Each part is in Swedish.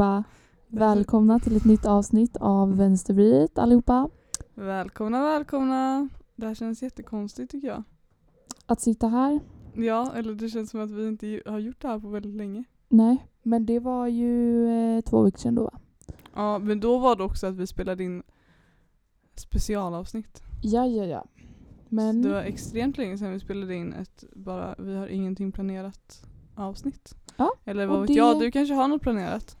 Ebba! Välkomna till ett nytt avsnitt av Vänstervridet allihopa. Välkomna, välkomna! Det här känns jättekonstigt tycker jag. Att sitta här? Ja, eller det känns som att vi inte har gjort det här på väldigt länge. Nej, men det var ju eh, två veckor sedan då va? Ja, men då var det också att vi spelade in specialavsnitt. Ja, ja, ja. Men Så det var extremt länge sedan vi spelade in ett bara vi har ingenting planerat avsnitt. Ja, Eller vad vet det- jag, du kanske har något planerat?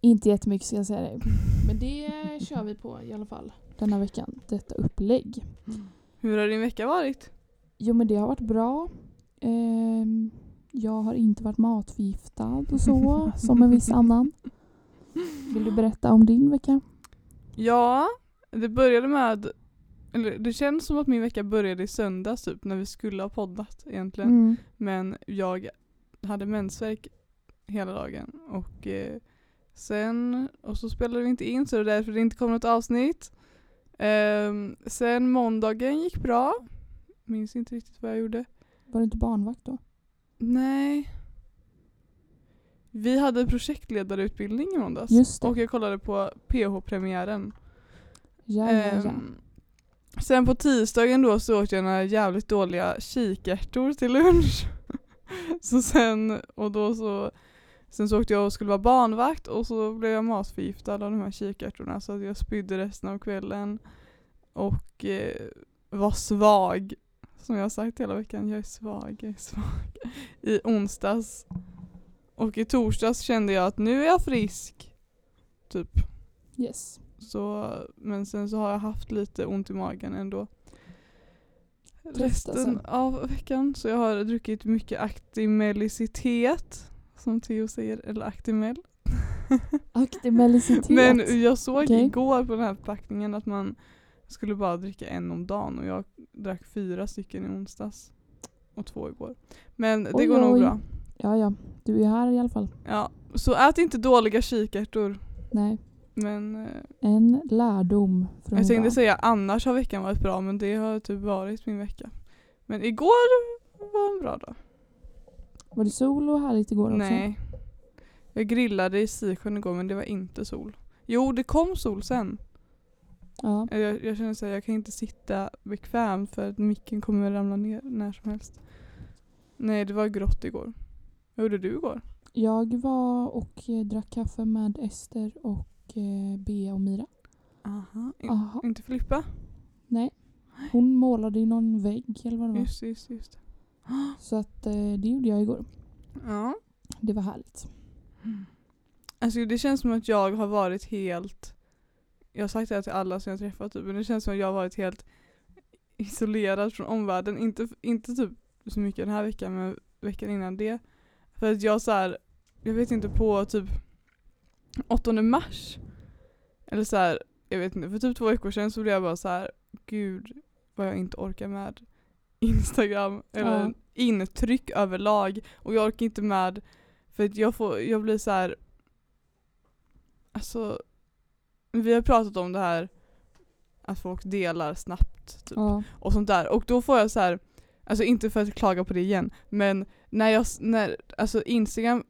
Inte jättemycket ska jag säga dig. Men det kör vi på i alla fall denna veckan, detta upplägg. Hur har din vecka varit? Jo men det har varit bra. Ehm, jag har inte varit matförgiftad och så, som en viss annan. Vill du berätta om din vecka? Ja, det började med eller det känns som att min vecka började i söndags typ när vi skulle ha poddat egentligen. Mm. Men jag hade mensvärk hela dagen och eh, sen, och så spelade vi inte in så det är därför det inte kom något avsnitt. Ehm, sen måndagen gick bra. Minns inte riktigt vad jag gjorde. Var du inte barnvakt då? Nej. Vi hade projektledarutbildning i måndags. Just det. Och jag kollade på PH-premiären. Ja, ja, ja. Ehm, sen på tisdagen då så åt jag några jävligt dåliga kikärtor till lunch. så sen, och då så, sen så åkte jag och skulle vara barnvakt och så blev jag matförgiftad av de här kikärtorna så att jag spydde resten av kvällen. Och eh, var svag. Som jag har sagt hela veckan, jag är svag, jag är svag. I onsdags. Och i torsdags kände jag att nu är jag frisk. Typ. Yes. Så, men sen så har jag haft lite ont i magen ändå. Tufft Resten alltså. av veckan. Så jag har druckit mycket Actimelicitet. Som Theo säger, eller Actimel. Aktimelicitet. Men jag såg Okej. igår på den här förpackningen att man skulle bara dricka en om dagen och jag drack fyra stycken i onsdags. Och två igår. Men det Oj, går nog oj. bra. Ja, ja. Du är här i alla fall. Ja, så ät inte dåliga kikärtor. Nej. Men eh, En lärdom från Jag tänkte idag. säga annars har veckan varit bra men det har typ varit min vecka. Men igår var en bra dag. Var det sol och härligt igår också? Nej. Jag grillade i Sisjön igår men det var inte sol. Jo det kom sol sen. Ja. Jag, jag känner att jag kan inte sitta bekvämt för att micken kommer ramla ner när som helst. Nej det var grått igår. Vad gjorde du igår? Jag var och eh, drack kaffe med Ester och eh, Bea och Mira. Aha. In, Aha. inte Filippa? Nej. Hon målade i någon vägg eller vad det var. Just just just. Så att eh, det gjorde jag igår. Ja. Det var härligt. Alltså det känns som att jag har varit helt Jag har sagt det här till alla som jag träffat typ, men det känns som att jag har varit helt isolerad från omvärlden. Inte, inte typ så mycket den här veckan men veckan innan det. För att jag så här, jag vet inte på typ 8 mars eller så här, jag vet inte, för typ två veckor sedan så blev jag bara så här, gud vad jag inte orkar med Instagram eller Ja. intryck överlag och jag orkar inte med för att jag, får, jag blir så här. Alltså vi har pratat om det här att folk delar snabbt typ, Ja. och sånt där och då får jag så här. Alltså inte för att klaga på det igen men när jag, när, alltså Instagram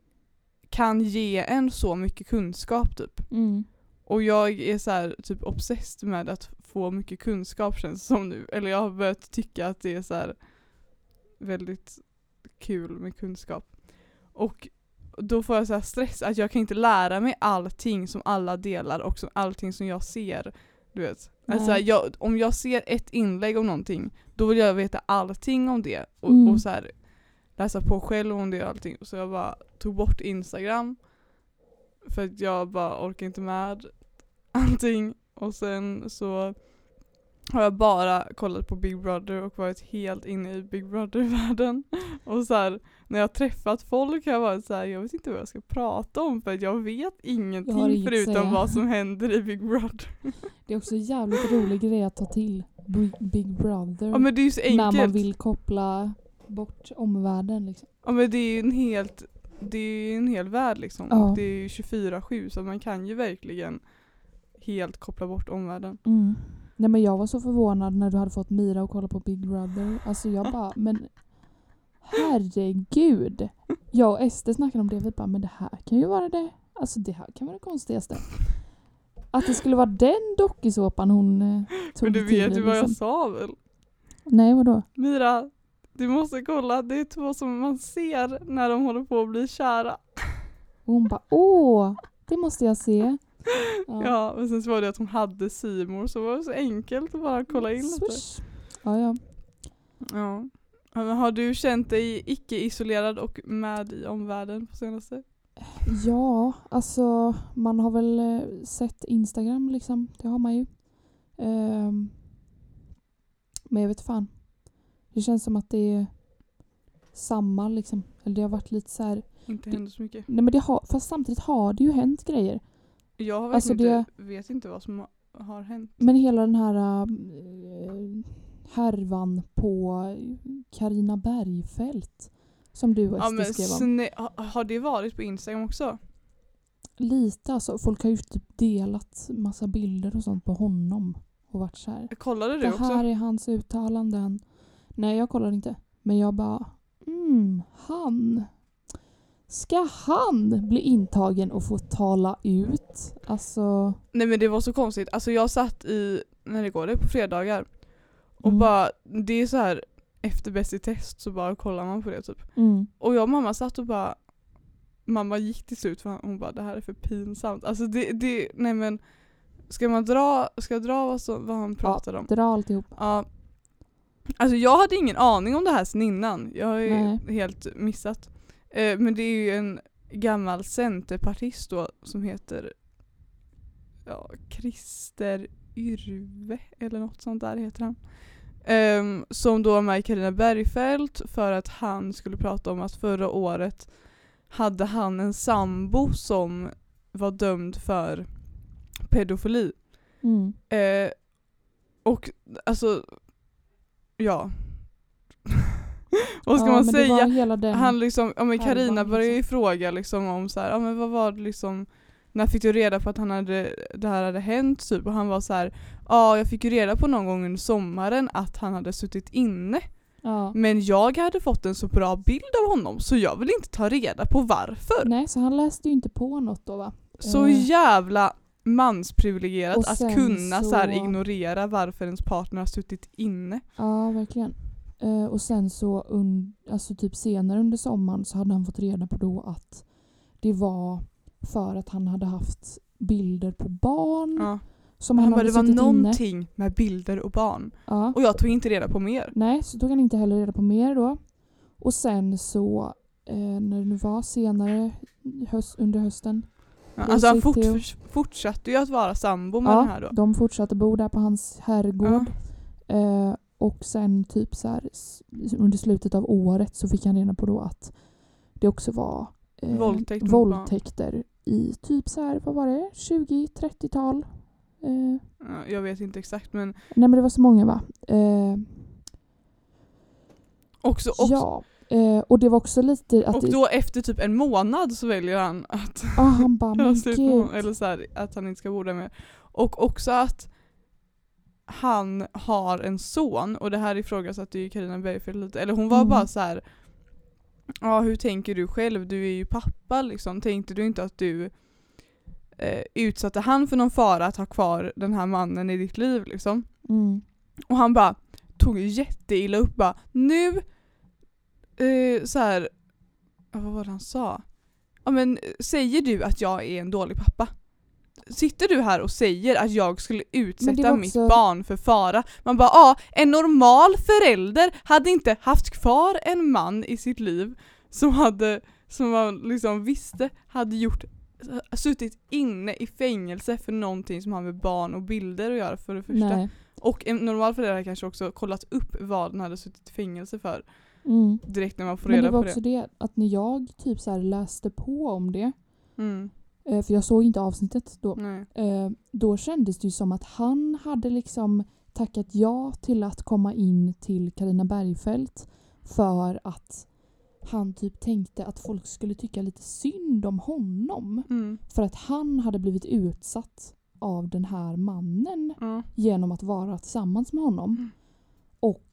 kan ge en så mycket kunskap typ Mm. Och jag är så här typ obsessed med att få mycket kunskap känns som nu. Eller jag har börjat tycka att det är så här väldigt kul med kunskap. Och då får jag så här stress att jag kan inte lära mig allting som alla delar och som, allting som jag ser. Du vet. Alltså, Nej. jag, om jag ser ett inlägg om någonting då vill jag veta allting om det. Och, Mm. och så här, läsa på själv om det och allting. Så jag bara tog bort Instagram. För att jag bara orkar inte med allting. Och sen så har jag bara kollat på Big Brother och varit helt inne i Big Brother-världen. Och så här, när jag har träffat folk har jag varit så här, jag vet inte vad jag ska prata om för jag vet ingenting Jag förutom säga. vad som händer i Big Brother. Det är också en jävligt rolig grej att ta till. Big, Brother. Ja men det är ju så när man enkelt. vill koppla bort omvärlden liksom. Ja men det är ju en helt, det är en hel värld liksom. Ja. Och det är ju 24-7 så man kan ju verkligen helt koppla bort omvärlden. Mm. Nej men jag var så förvånad när du hade fått Mira att kolla på Big Brother. Alltså jag bara, men Herregud. Jag och Ester snackade om det. Vi bara, men det här kan ju vara det. Alltså det här kan vara det konstigaste. Att det skulle vara den dokusåpan hon eh, tog Men du vet ju vad jag liksom. sa väl? Nej, vadå? Mira, du måste kolla. Det är två som man ser när de håller på att bli kära. Och hon bara, åh, det måste jag se. Ja, Ja. men sen så var det att hon hade Simor så var det så enkelt att bara kolla in lite. Ja, ja. Ja. Har du känt dig icke-isolerad och med i omvärlden på senaste? Ja, alltså man har väl eh, sett Instagram liksom. Det har man ju. Ehm, men jag vet fan. Det känns som att det är samma liksom. Eller det har varit lite så här. Inte händer så mycket. Nej men det har, fast samtidigt har det ju hänt grejer. Jag vet, Alltså, inte, det- vet inte vad som har- hänt. Men hela den här äh, härvan på Karina Bergfeldt. Som du och Ja, Ester men skrev om. har det varit på Instagram också? Lite alltså. Folk har ju typ delat massa bilder och sånt på honom. Och varit så här. Kollade du Det också? här är hans uttalanden. Nej, jag kollar inte. Men jag bara, mm, han. Ska han bli intagen och få tala ut? Alltså, Nej men det var så konstigt. Alltså jag satt i, när det går det, på fredagar. Och Mm. bara, det är så här efter Bäst i test så bara kollar man på det typ. mm, Och jag och mamma satt och bara, mamma gick till slut för hon bara det här är för pinsamt. Alltså det, det nej men, ska man dra, ska jag dra vad, som, vad han pratade om? dra alltihop. Ja. Alltså jag hade ingen aning om det här sen innan. Jag har ju Nej. helt missat. Eh, men det är ju en gammal centerpartist då som heter ja, Christer Yrve eller något sånt där heter han. Ehm, som då var med i Carina Bergfeldt för att han skulle prata om att förra året hade han en sambo som var dömd för pedofili. Mm. Eh, och alltså, ja. vad ska ja, man säga? Han liksom, ja men Carina började ju liksom. fråga liksom om så här, ja men vad var det liksom, när fick du reda på att han hade, det här hade hänt typ? Och han var så här, ja jag fick ju reda på någon gång under sommaren att han hade suttit inne. ja. Men jag hade fått en så bra bild av honom så jag vill inte ta reda på varför. Nej, så han läste ju inte på något då va? Så Eh. jävla mansprivilegierat att kunna så... så- ignorera varför ens partner har suttit inne. Ja, verkligen. Eh, och sen så un, alltså typ senare under sommaren så hade han fått reda på då att det var för att han hade haft bilder på barn Ja. som Han, han, bara, hade det var suttit inne. någonting med bilder och barn. Ja. Och jag tog inte reda på mer. Nej, så tog han inte heller reda på mer då. Och sen så, eh, när det nu var senare höst, under hösten. Ja, alltså han fort, fortsatte ju att vara sambo med den här då. de fortsatte bo där på hans herrgård. Eh, och sen typ så här, under slutet av året så fick han reda på då att det också var eh, Våldtäkt våldtäkter i typ så här, vad var det, 20-30-tal? Eh, Ja, jag vet inte exakt men nej men det var så många va? Eh, också, också ja. Eh, och det var också lite att och det, då efter typ en månad så väljer han att ah, han bara men med gud. Eller så här, att han inte ska bo där mer. Och också att han har en son och det här ifrågasatte ju Carina Bergfeldt lite. Eller hon var Mm. bara så här. Ja hur tänker du själv? Du är ju pappa liksom. Tänkte du inte att du eh, utsatte han för någon fara att ha kvar den här mannen i ditt liv liksom? Mm. Och han bara tog jätteilla upp bara nu eh, så här, vad var det han sa? Ja men eh, säger du att jag är en dålig pappa? Sitter du här och säger att jag skulle utsätta var mitt också- barn för fara? Man bara ja, en normal förälder hade inte haft kvar en man i sitt liv som hade, som man liksom visste hade gjort suttit inne i fängelse för någonting som har med barn och bilder att göra för det första. Nej. Och en normal förälder hade kanske också kollat upp vad den hade suttit i fängelse för Mm. direkt när man får Men reda det var på också det. det. att när jag typ så här läste på om det, Mm. Eh, för jag såg inte avsnittet då, Nej. eh, då kändes det ju som att han hade liksom tackat ja till att komma in till Karina Bergfeldt för att han typ tänkte att folk skulle tycka lite synd om honom. Mm. För att han hade blivit utsatt av den här mannen Ja. genom att vara tillsammans med honom. Mm. Och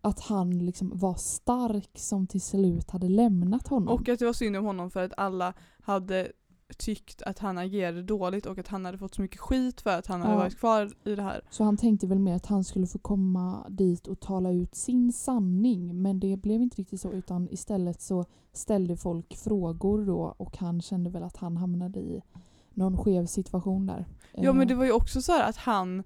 att han liksom var stark som till slut hade lämnat honom. Och att det var synd om honom för att alla hade tyckt att han agerade dåligt och att han hade fått så mycket skit för att han hade Ja. varit kvar i det här. Så han tänkte väl mer att han skulle få komma dit och tala ut sin sanning. Men det blev inte riktigt så utan istället så ställde folk frågor då och han kände väl att han hamnade i någon skev situation där. Ja men Eh, det var ju också så här att han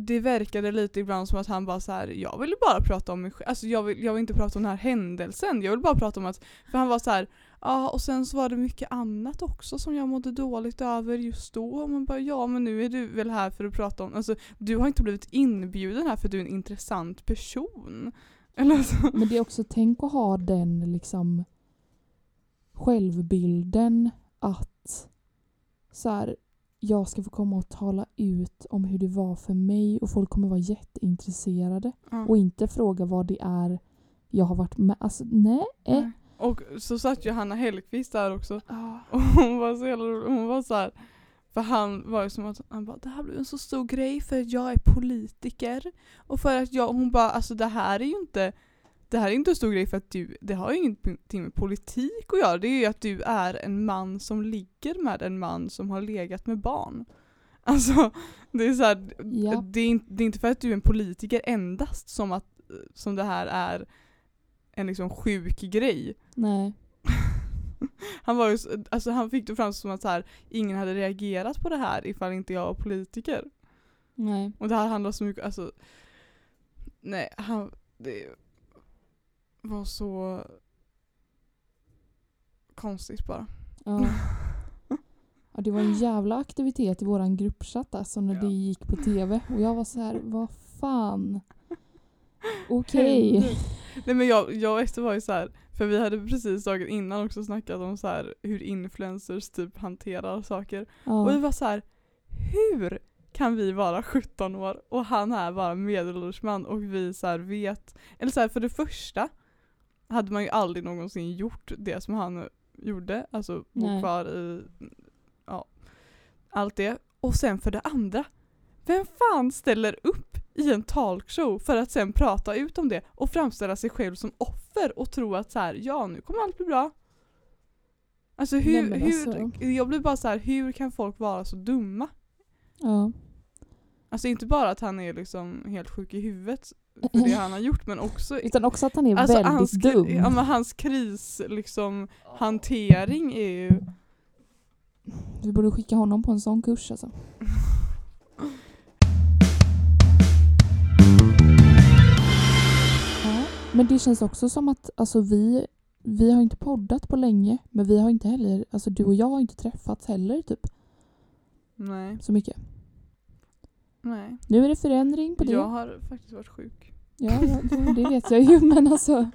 det verkade lite ibland som att han bara så här, jag ville bara prata om mig själv. Alltså jag vill, jag vill inte prata om den här händelsen. Jag vill bara prata om att, för han var så här, ja och sen så var det mycket annat också som jag mådde dåligt över just då. Och man bara, ja men nu är du väl här för att prata om, alltså du har inte blivit inbjuden här för att du är en intressant person. Eller så. Men det är också, tänk att ha den liksom självbilden att så här, jag ska få komma och tala ut om hur det var för mig och folk kommer vara jätteintresserade Ja. och inte fråga vad det är jag har varit med. Alltså nej. Nej. Och så satt ju Hanna Hellquist där också. Och hon var så jävla rolig. Hon var så här, för han var ju som att han bara, det här blir en så stor grej för att jag är politiker. Och för att jag, hon bara, alltså det här är ju inte det här är inte en stor grej för att du, det har ju ingenting med politik att göra. Det är ju att du är en man som ligger med en man som har legat med barn. Alltså, det är så här, Ja. det, är det är inte för att du är en politiker endast som att som det här är en liksom sjuk grej. Nej. Han, var ju, alltså han fick det fram som att så här, ingen hade reagerat på det här ifall inte jag var politiker. Nej. Och det här handlar så mycket, alltså nej, han, det var så konstigt bara. Ja. ja. Det var en jävla aktivitet i våran gruppchatt alltså när Ja. det gick på tv och jag var så här, vad fan. Okej. Nej men jag, jag och Ester var ju så här, för vi hade precis dagen innan också snackat om så här hur influencers typ hanterar saker. Och vi Ja. var så här, hur kan vi vara 17 år och han är bara medelålders man och vi så vet, eller så här, för det första hade man ju aldrig någonsin gjort det som han gjorde, alltså bo kvar i, ja, allt det. Och sen för det andra, vem fan ställer upp i en talkshow för att sen prata ut om det och framställa sig själv som offer och tro att så här, ja nu kommer allt bli bra. Alltså hur, Nej, men hur alltså- jag blir bara så här, hur kan folk vara så dumma? ja. Alltså inte bara att han är liksom helt sjuk i huvudet för det han har gjort men också Utan också att han är alltså, väldigt hans, dum. Ja, men hans kris liksom hantering är ju Vi borde skicka honom på en sån kurs alltså. Men det känns också som att alltså, vi, vi har inte poddat på länge men vi har inte heller, alltså du och jag har inte träffats heller typ Nej, så mycket. nej. Nu är det förändring på det. Jag har faktiskt varit sjuk. Ja, ja det, det vet jag ju men alltså.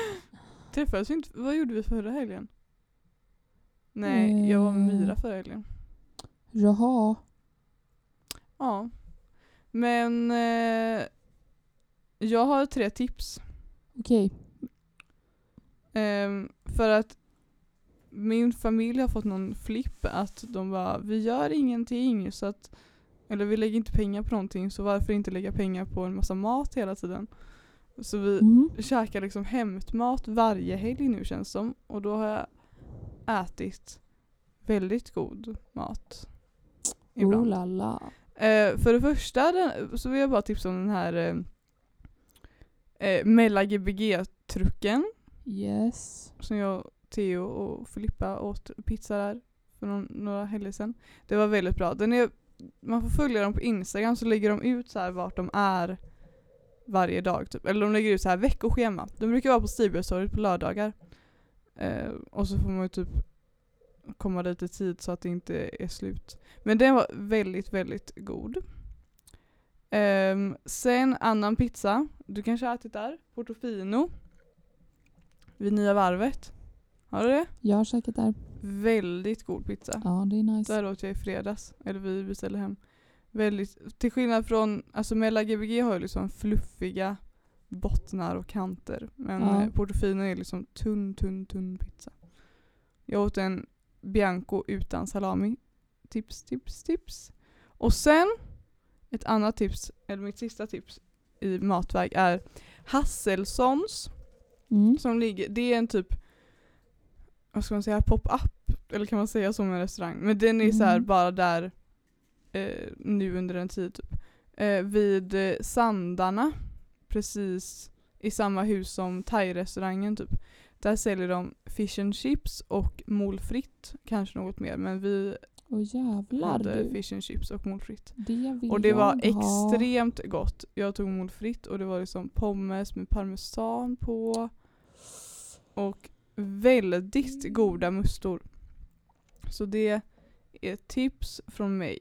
Träffades inte, vad gjorde vi förra helgen? Nej, jag var med. Mira förra helgen. Jaha. Ja. Men eh, jag har tre tips. Okej. Ehm, för att min familj har fått någon flipp att de bara, vi gör ingenting så att eller vi lägger inte pengar på någonting så varför inte lägga pengar på en massa mat hela tiden? Så vi Mm. käkar liksom hämtmat varje helg nu känns det som och då har jag ätit väldigt god mat. Oh Ibland. la la. Eh, för det första den, så vill jag bara tipsa om den här eh, eh, Mella Gbg-trucken Yes. som jag, Theo och Filippa åt pizza där för någon, några helger sedan. Det var väldigt bra. Den är, man får följa dem på Instagram så lägger de ut så här vart de är varje dag. Typ. Eller de lägger ut så här veckoschema. De brukar vara på Stibergstorget på lördagar. Eh, och så får man ju typ komma dit i tid så att det inte är slut. Men den var väldigt, väldigt god. Ehm, sen annan pizza. Du kanske har ätit där? Portofino. Vid Nya Varvet. Har du det? Jag har käkat där. Väldigt god pizza. Ja, det är nice. Där åt jag i fredags. Eller vi beställde hem. Väldigt, till skillnad från, alltså Mella Gbg har ju liksom fluffiga bottnar och kanter. Men ja. Portofino är liksom tunn, tunn, tunn pizza. Jag åt en Bianco utan salami. Tips, tips, tips. Och sen, ett annat tips, eller mitt sista tips, i matväg är Hasselsons Mm. som ligger, det är en typ, vad ska man säga, pop-up? Eller kan man säga med en restaurang? Men den är så här Mm. bara där eh, nu under en tid typ. Eh, vid eh, Sandarna, precis i samma hus som thai-restaurangen typ. Där säljer de fish and chips och molfritt, kanske något mer men vi Åh jävlar hade du. fish and chips och molfritt. Det vill Och det var jag ha. extremt gott. Jag tog molfritt och det var liksom pommes med parmesan på. Och väldigt Mm. goda mustor. Så det är tips från mig.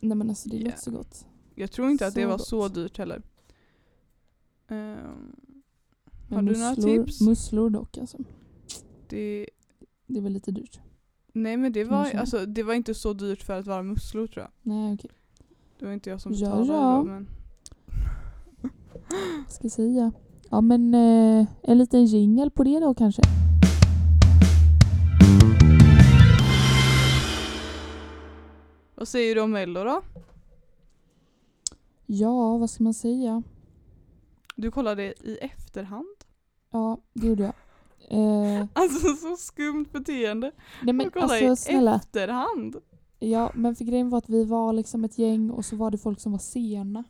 Nej men alltså det Ja. låter så gott. Jag tror inte att det Så var gott. så dyrt heller. Men Har du några musslor, tips? Musslor dock alltså. det, Det är väl lite dyrt. Nej men det var, alltså, det var inte så dyrt för att vara musslor tror jag. Nej okej. Det var inte jag som Ja, betalade ja. då men. Ska säga? Ja men eh, en liten jingel på det då kanske. Vad säger du om mello då? Ja, vad ska man säga? Du kollade i efterhand? Ja, det gjorde jag. Eh, Alltså så skumt beteende. nej men Jag kollar alltså i snälla. efterhand. Ja, men för grejen var att vi var liksom ett gäng och så var det folk som var sena.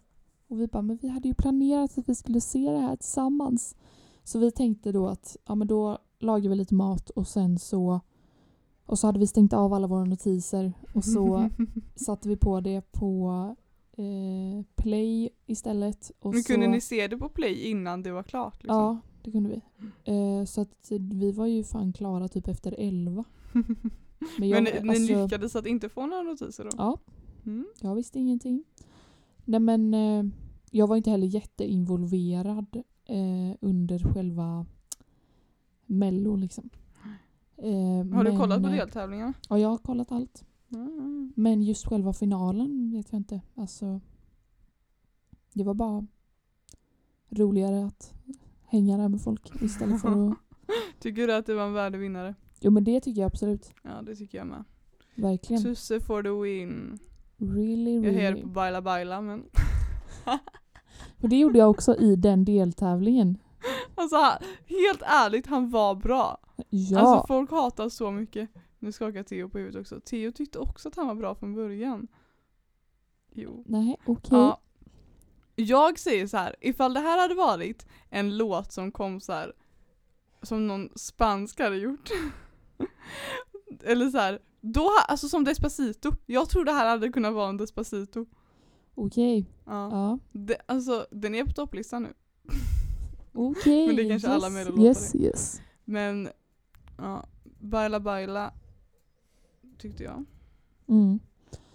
Och vi bara, men vi hade ju planerat att vi skulle se det här tillsammans. Så vi tänkte då att, ja men då lagar vi lite mat och sen så och så hade vi stängt av alla våra notiser och så satte vi på det på eh, play istället. Och Men så, kunde ni se det på play innan det var klart? Liksom? Ja, det kunde vi. Eh, så att vi var ju fan klara typ efter elva. Men, jag, Men ni, ni alltså, lyckades att inte få några notiser då? Ja, Mm. jag visste ingenting. Nej men eh, jag var inte heller jätteinvolverad eh, under själva mello liksom. Eh, Har du men, kollat på eh, deltävlingarna? Ja, jag har kollat allt. Mm. Men just själva finalen vet jag inte. Alltså, det var bara roligare att hänga där med folk istället för att... Tycker du att det var en värdig vinnare? Jo men det tycker jag absolut. Ja det tycker jag med. Verkligen. Tusse for the win. Really, Jag hejar really. på Baila Baila men Och det gjorde jag också i den deltävlingen. alltså helt ärligt han var bra. Ja. Alltså folk hatar så mycket. Nu skakar Theo på huvudet också. Theo tyckte också att han var bra från början. Jo. Nej, okej. Ja. Jag säger så här, ifall det här hade varit en låt som kom så här som någon spansk hade gjort. Eller så här, då, alltså som Despacito. Jag tror det här hade kunnat vara en Despacito. Okej. Ja. Ja. Det, alltså den är på topplistan nu. Okej. Men det kanske alla yes, mellolåtar Yes, yes. Men ja, Baila Baila tyckte jag. Mm.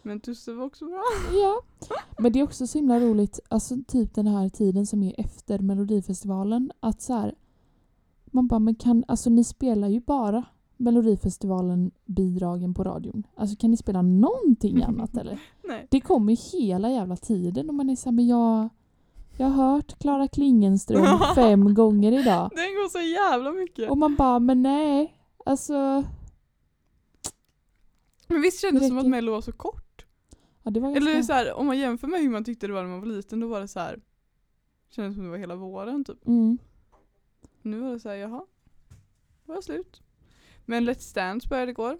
Men Tusse var också bra. Ja. Men det är också så himla roligt, alltså typ den här tiden som är efter Melodifestivalen, att så här, man bara, men kan, alltså ni spelar ju bara Melodifestivalen bidragen på radion. Alltså kan ni spela någonting annat eller? Nej. Det kommer hela jävla tiden och man är såhär, men jag, jag har hört Klara Klingenström fem gånger idag. Den går så jävla mycket. Och man bara, men nej, alltså, Men visst kändes det som att. Mello var så kort? Ja det var ganska... Eller så här, om man jämför med hur man tyckte det var när man var liten, då var det så här. Kändes som det var hela våren typ. Mm. Nu var det så här, jaha. Det var slut. Men Let's Dance började igår.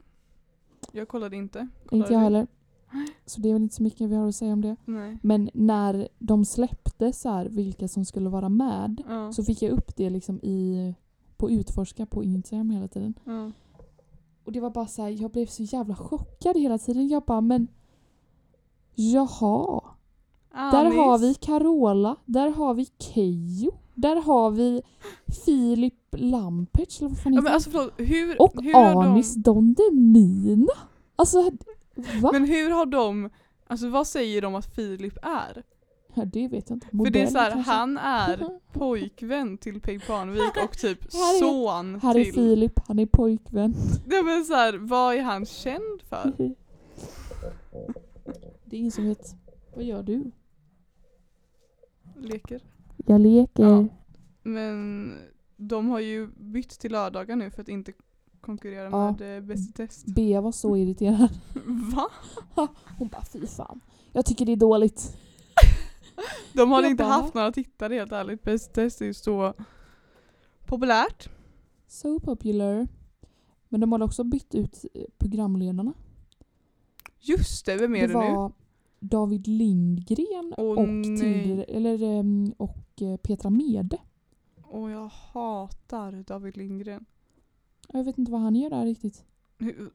Jag kollade inte. Kollade Inte jag heller. Så det är väl inte så mycket vi har att säga om det. Nej. Men när de släppte så här, vilka som skulle vara med Ja. så fick jag upp det liksom i, på Utforska på Instagram hela tiden. ja. Och det var bara så här, jag blev så jävla chockad hela tiden. Jag bara, men jaha. Där Anis. har vi Carola, där har vi Keyyo, där har vi Filip Lampertz, eller vad fan Ja, heter han? alltså förlåt, hur, Och hur Anis de, Don Demina. Alltså, va? Men hur har de, alltså vad säger de att Filip är? Ja, det vet jag inte. För det är Modell så här, kanske? han är pojkvän till Peg Parnevik och typ Här är- son Här är till... Filip, han är pojkvän. Ja, men så här, vad är han känd för? Det är ingen som vet. Vad gör du? Leker. Jag leker. Ja. Men de har ju bytt till lördagar nu för att inte konkurrera Ja. med eh, Bäst i test. Bea var så irriterad. Va? Hon bara fy fan. Jag tycker det är dåligt. De har Jag inte bara- haft några tittare helt ärligt. Bäst test är ju så populärt. So popular. Men de har också bytt ut eh, programledarna. Just det, vem är det det, var David Lindgren Åh, och, tidigare, eller, ehm, och eh, Petra Mede. nu? Och jag hatar David Lindgren. Jag vet inte vad han gör där riktigt.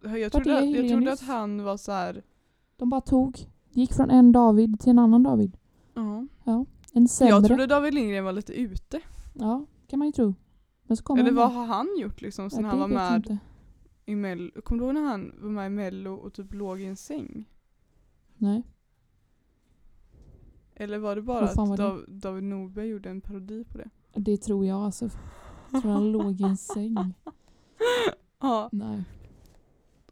Jag trodde, att, jag trodde att han var så här. De bara tog, gick från en David till en annan David. Ja. En sämre. Jag trodde David Lindgren var lite ute. Ja, kan man ju tro. Men så kommer Eller han vad har han gjort liksom sen Ja, han var med inte. I Mello? Kommer du ihåg när han var med i Mello och typ låg i en säng? Nej. Eller var det bara Vad fan att var? Dav- David Nordberg gjorde en parodi på det? Det tror jag alltså. Jag tror han låg i en säng. Ja, Nej.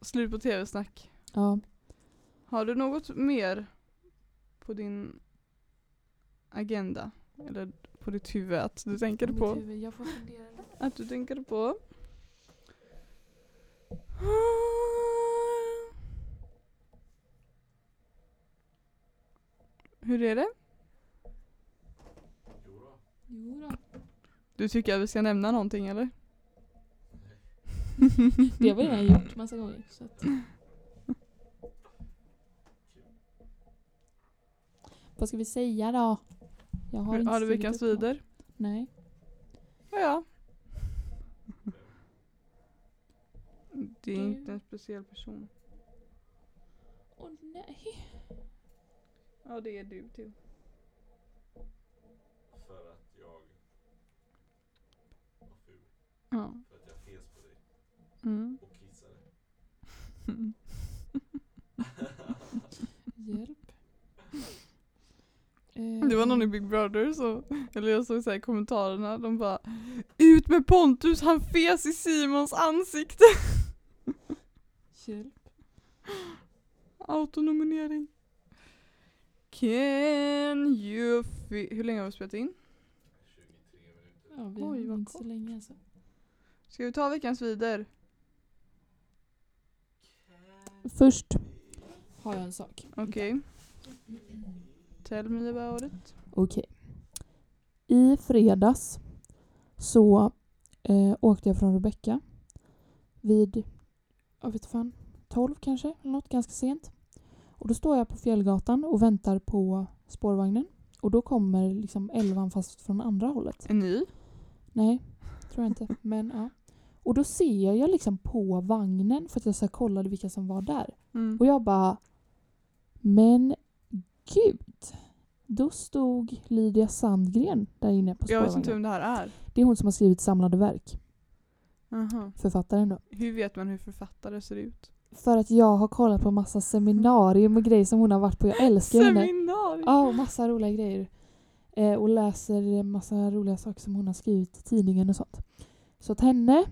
slut på tv-snack. Ja. Har du något mer på din agenda? Eller på ditt huvud att du tänker på? Jag får fundera lite. Att du tänker på? Hur är det? Jo då. Du tycker att vi ska nämna någonting eller? Det har vi redan gjort massa gånger. Så att. Vad ska vi säga då? Jag har, inte Har du skrivit veckans upp något. vider? Nej. Ja, ja. Det är Du- inte en speciell person. Åh nej. Ja, det är du till. För att jag var ful. Ja. För att jag fes på dig Mm. och kissade. Hjälp. Det var någon i Eh, Big Brother så, eller jag såg så här i kommentarerna, de bara Ut med Pontus, han fes i Simons ansikte! Hjälp. Autonominering. Can you fe- Hur länge har vi spelat in? 23 minuter. Ja, vi Oj, har vad inte så kort. länge alltså. Ska vi ta veckans vider? Först har jag en sak. Okej. Tell me about it. Okej. I fredags så eh, åkte jag från Rebecka vid, jag vet fan, 12 kanske, något ganska sent. Och då står jag på Fjällgatan och väntar på spårvagnen. Och då kommer liksom elvan fast från andra hållet. En ny? Nej, tror jag inte. Men ja. Och då ser jag liksom på vagnen för att jag så här kollade vilka som var där. Mm. Och jag bara, men gud. Då stod Lydia Sandgren där inne på Jag vet inte spårvagnen. vem det här är. Det är hon som har skrivit samlade verk. Aha. Författaren då. Hur vet man hur författare ser ut? För att jag har kollat på massa seminarium och grejer som hon har varit på. Jag älskar henne. Seminarium! Ja, och massa roliga grejer. Eh, och läser massa roliga saker som hon har skrivit i tidningen och sånt. Så att henne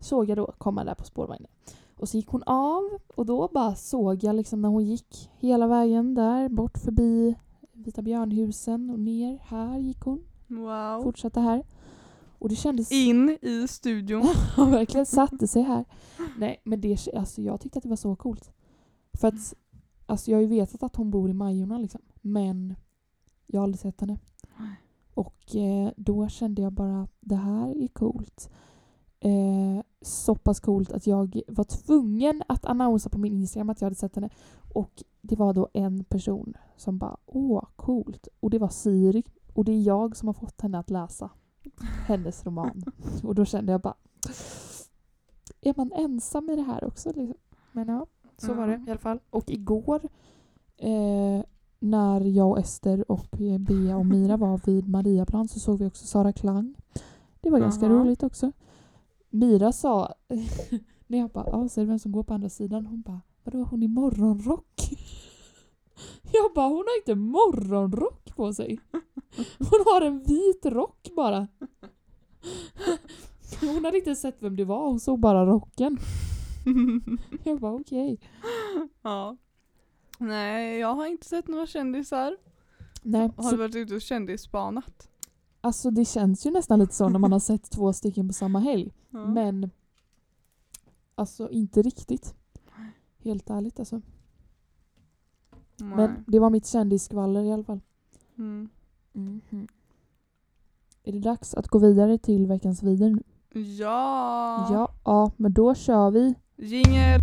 såg jag då komma där på spårvagnen. Och så gick hon av och då bara såg jag liksom när hon gick hela vägen där bort förbi Vita björnhusen och ner. Här gick hon. Wow. Fortsatte här. Och det kändes... In i studion. Ja, verkligen satte sig här. Nej, men det, alltså, jag tyckte att det var så coolt. För att alltså, jag har ju vetat att hon bor i Majorna liksom. Men jag har aldrig sett henne. Och eh, då kände jag bara det här är coolt. Eh, så pass coolt att jag var tvungen att annonsa på min Instagram att jag hade sett henne. Och det var då en person som bara åh coolt. Och det var Siri. Och det är jag som har fått henne att läsa hennes roman. Och då kände jag bara är man ensam i det här också? Liksom? Men ja, så var det Ja. i alla fall. Och igår eh, när jag och Ester och Bea och Mira var vid Mariaplan så såg vi också Sara Klang. Det var ganska Aha. roligt också. Mira sa, när jag bara, ja, ser du vem som går på andra sidan? Hon bara, vadå hon i morgonrock? Jag bara, hon har inte morgonrock på sig. Hon har en vit rock bara. Hon hade inte sett vem det var, hon såg bara rocken. Jag bara okej. ja. Nej, jag har inte sett några kändisar. Nej, Har så, du varit ute och kändisspanat? alltså det känns ju nästan lite så när man har sett två stycken på samma helg. Ja. Men alltså inte riktigt. Helt ärligt alltså. Nej. Men det var mitt kändisskvaller i alla fall. Mm. Mhm. Är det dags att gå vidare till veckans vidare nu? Ja! Ja, ja, men då kör vi. Jingel!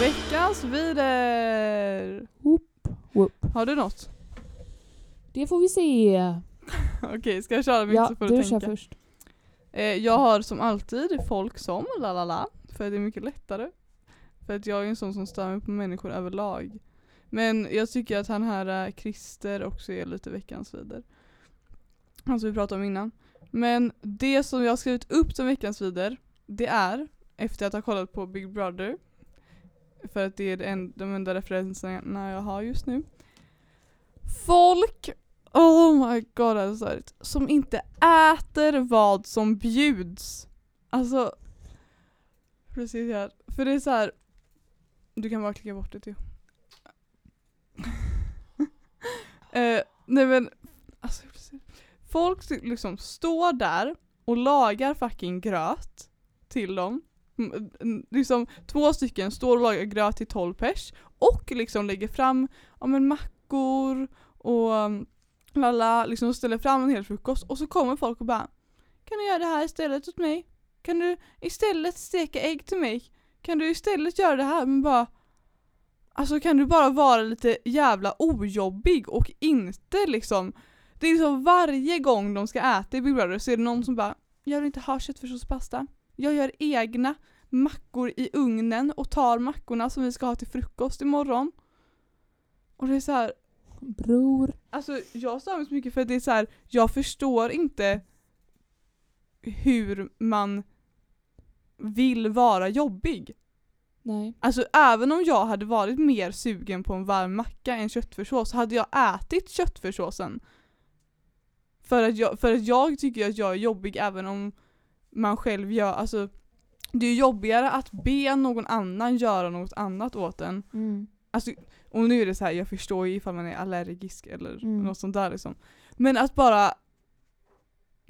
Veckans vider! Whoop, whoop. Har du något? Det får vi se. Okej, ska jag köra mitt Ja, så får du du kör tänka? först. Eh, jag har som alltid folk som la la la för det är mycket lättare. För att jag är en sån som stör mig på människor överlag. Men jag tycker att han här eh, Christer också är lite veckans vider. Han som vi pratade om innan. Men det som jag har skrivit upp som veckans vider, det är efter att ha kollat på Big Brother. För att det är en, de enda referenserna jag har just nu. Folk Oh my god alltså. Som inte äter vad som bjuds. Alltså. Precis här. För det är så här. Du kan bara klicka bort det till. eh, nej men. Folk liksom står där och lagar fucking gröt till dem. Liksom två stycken står och lagar gröt till 12 pers och liksom lägger fram ja, men mackor och mm, lala liksom ställer fram en hel frukost och så kommer folk och bara Kan du göra det här istället åt mig? Kan du istället steka ägg till mig? Kan du istället göra det här? Men bara Alltså kan du bara vara lite jävla ojobbig och inte liksom det är liksom varje gång de ska äta i Big Brother så är det någon som bara Jag vill inte ha köttfärssåspasta Jag gör egna mackor i ugnen och tar mackorna som vi ska ha till frukost imorgon Och det är så här Bror. Alltså jag stör mig så mycket för att det är så här, jag förstår inte hur man vill vara jobbig. Nej. Alltså även om jag hade varit mer sugen på en varm macka än köttfärssås så hade jag ätit köttfärssåsen. För att, jag, för att jag tycker att jag är jobbig även om man själv gör, alltså det är jobbigare att be någon annan göra något annat åt en Mm. Alltså, och nu är det så här, jag förstår ju ifall man är allergisk eller Mm. något sånt där liksom. Men att bara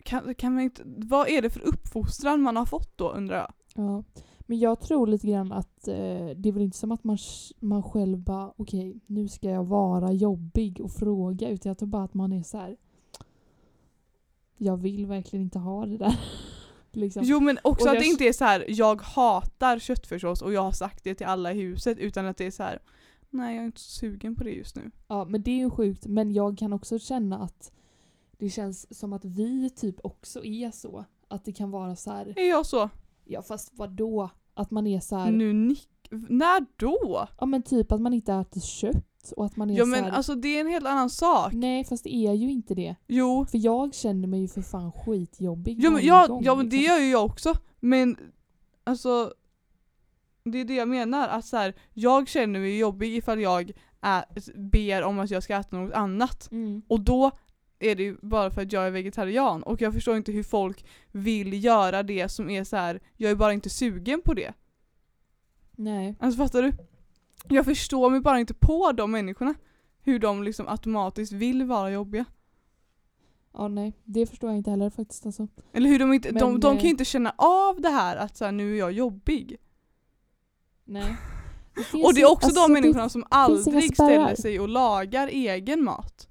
kan, kan man inte, vad är det för uppfostran man har fått då undrar jag? Ja. Men jag tror lite grann att eh, det är väl inte som att man, man själv bara okej nu ska jag vara jobbig och fråga utan jag tror bara att man är så här. Jag vill verkligen inte ha det där. liksom. Jo men också Och att jag det inte är så här, jag hatar köttfärssås och jag har sagt det till alla i huset utan att det är så här. nej jag är inte så sugen på det just nu. Ja men det är ju sjukt men jag kan också känna att det känns som att vi typ också är så. Att det kan vara så här. Är jag så? ja fast vad då? Att man är så här. Nu nick, när då? Ja men typ att man inte äter kött och att man är Ja men här. alltså det är en helt annan sak. Nej fast det är ju inte det. Jo, För jag känner mig ju för fan skitjobbig Ja men, ja, gång, ja men det liksom. gör ju jag också. Men alltså det är det jag menar. Att så här, jag känner mig jobbig ifall jag är, ber om att jag ska äta något annat. Mm. Och då är det ju bara för att jag är vegetarian. Och jag förstår inte hur folk vill göra det som är så här. jag är bara inte sugen på det. Nej. Alltså fattar du? Jag förstår mig bara inte på de människorna. Hur de liksom automatiskt vill vara jobbiga. Ja nej. Det förstår jag inte heller faktiskt alltså. Eller hur de inte, de, Men, de kan eh, ju inte känna av det här att så här, nu är jag jobbig. Nej. Det Och det är också alltså, de människorna som aldrig ställer sig och lagar egen mat.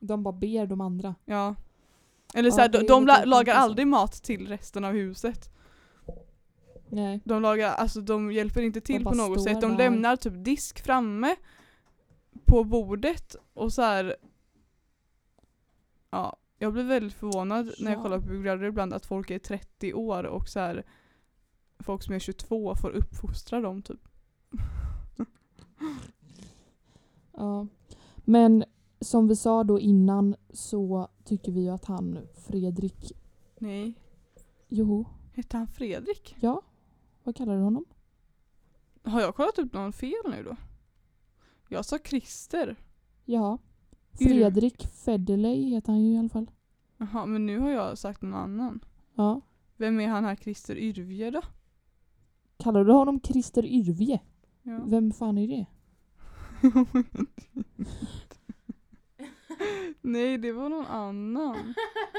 De bara ber de andra. Ja. Eller så här, de, de lagar aldrig mat till resten av huset. Nej. De lagar, alltså de hjälper inte till på något sätt. De där. lämnar typ disk framme på bordet och så här. Ja, jag blir väldigt förvånad när jag Ja. kollar på Brother ibland att folk är 30 år och så här folk som är 22 får uppfostra dem typ. Ja. Men som vi sa då innan så tycker vi ju att han Fredrik, Nej. joho, Hette han Fredrik? ja, vad kallar du honom? Har jag kollat upp någon fel nu då? Jag sa Christer. Ja. Fredrik Federley heter han ju i alla fall. Jaha, men nu har jag sagt någon annan. Ja. Vem är han här Christer Yrvje då? Kallar du honom Christer Yrvje? Ja. Vem fan är det? Nej, det var någon annan.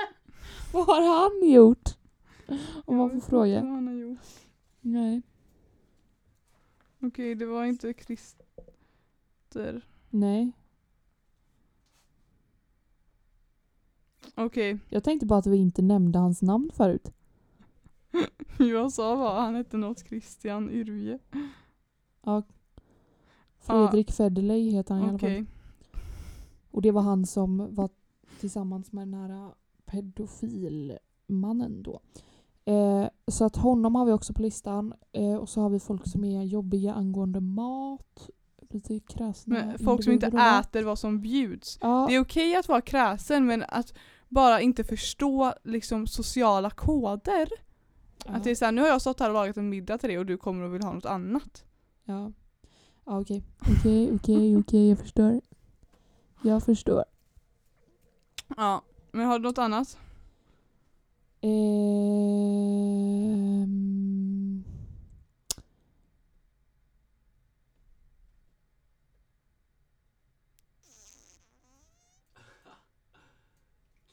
Vad har han gjort? Om man får fråga. vad han har gjort. Nej. Okej, det var inte Christer. Nej. Okej, Jag tänkte bara att vi inte nämnde hans namn förut. jag sa vad han hette något Christian Yrje. Ja. Fredrik Federley heter han i alla Okej. fall. Och det var han som var tillsammans med den här pedofilmannen då. Eh, så att honom har vi också på listan. Eh, och så har vi folk som är jobbiga angående mat. Lite kräsna Men folk som inte äter vad som bjuds. Ja, Det är okej att vara kräsen men att bara inte förstå liksom sociala koder. ja, Att det är såhär, nu har jag stått här och lagat en middag till dig och du kommer och vill ha något annat. ja. ja okej. Okej, okej, okej. Jag förstår. Jag förstår. Ja, men har du något annat? Ehm,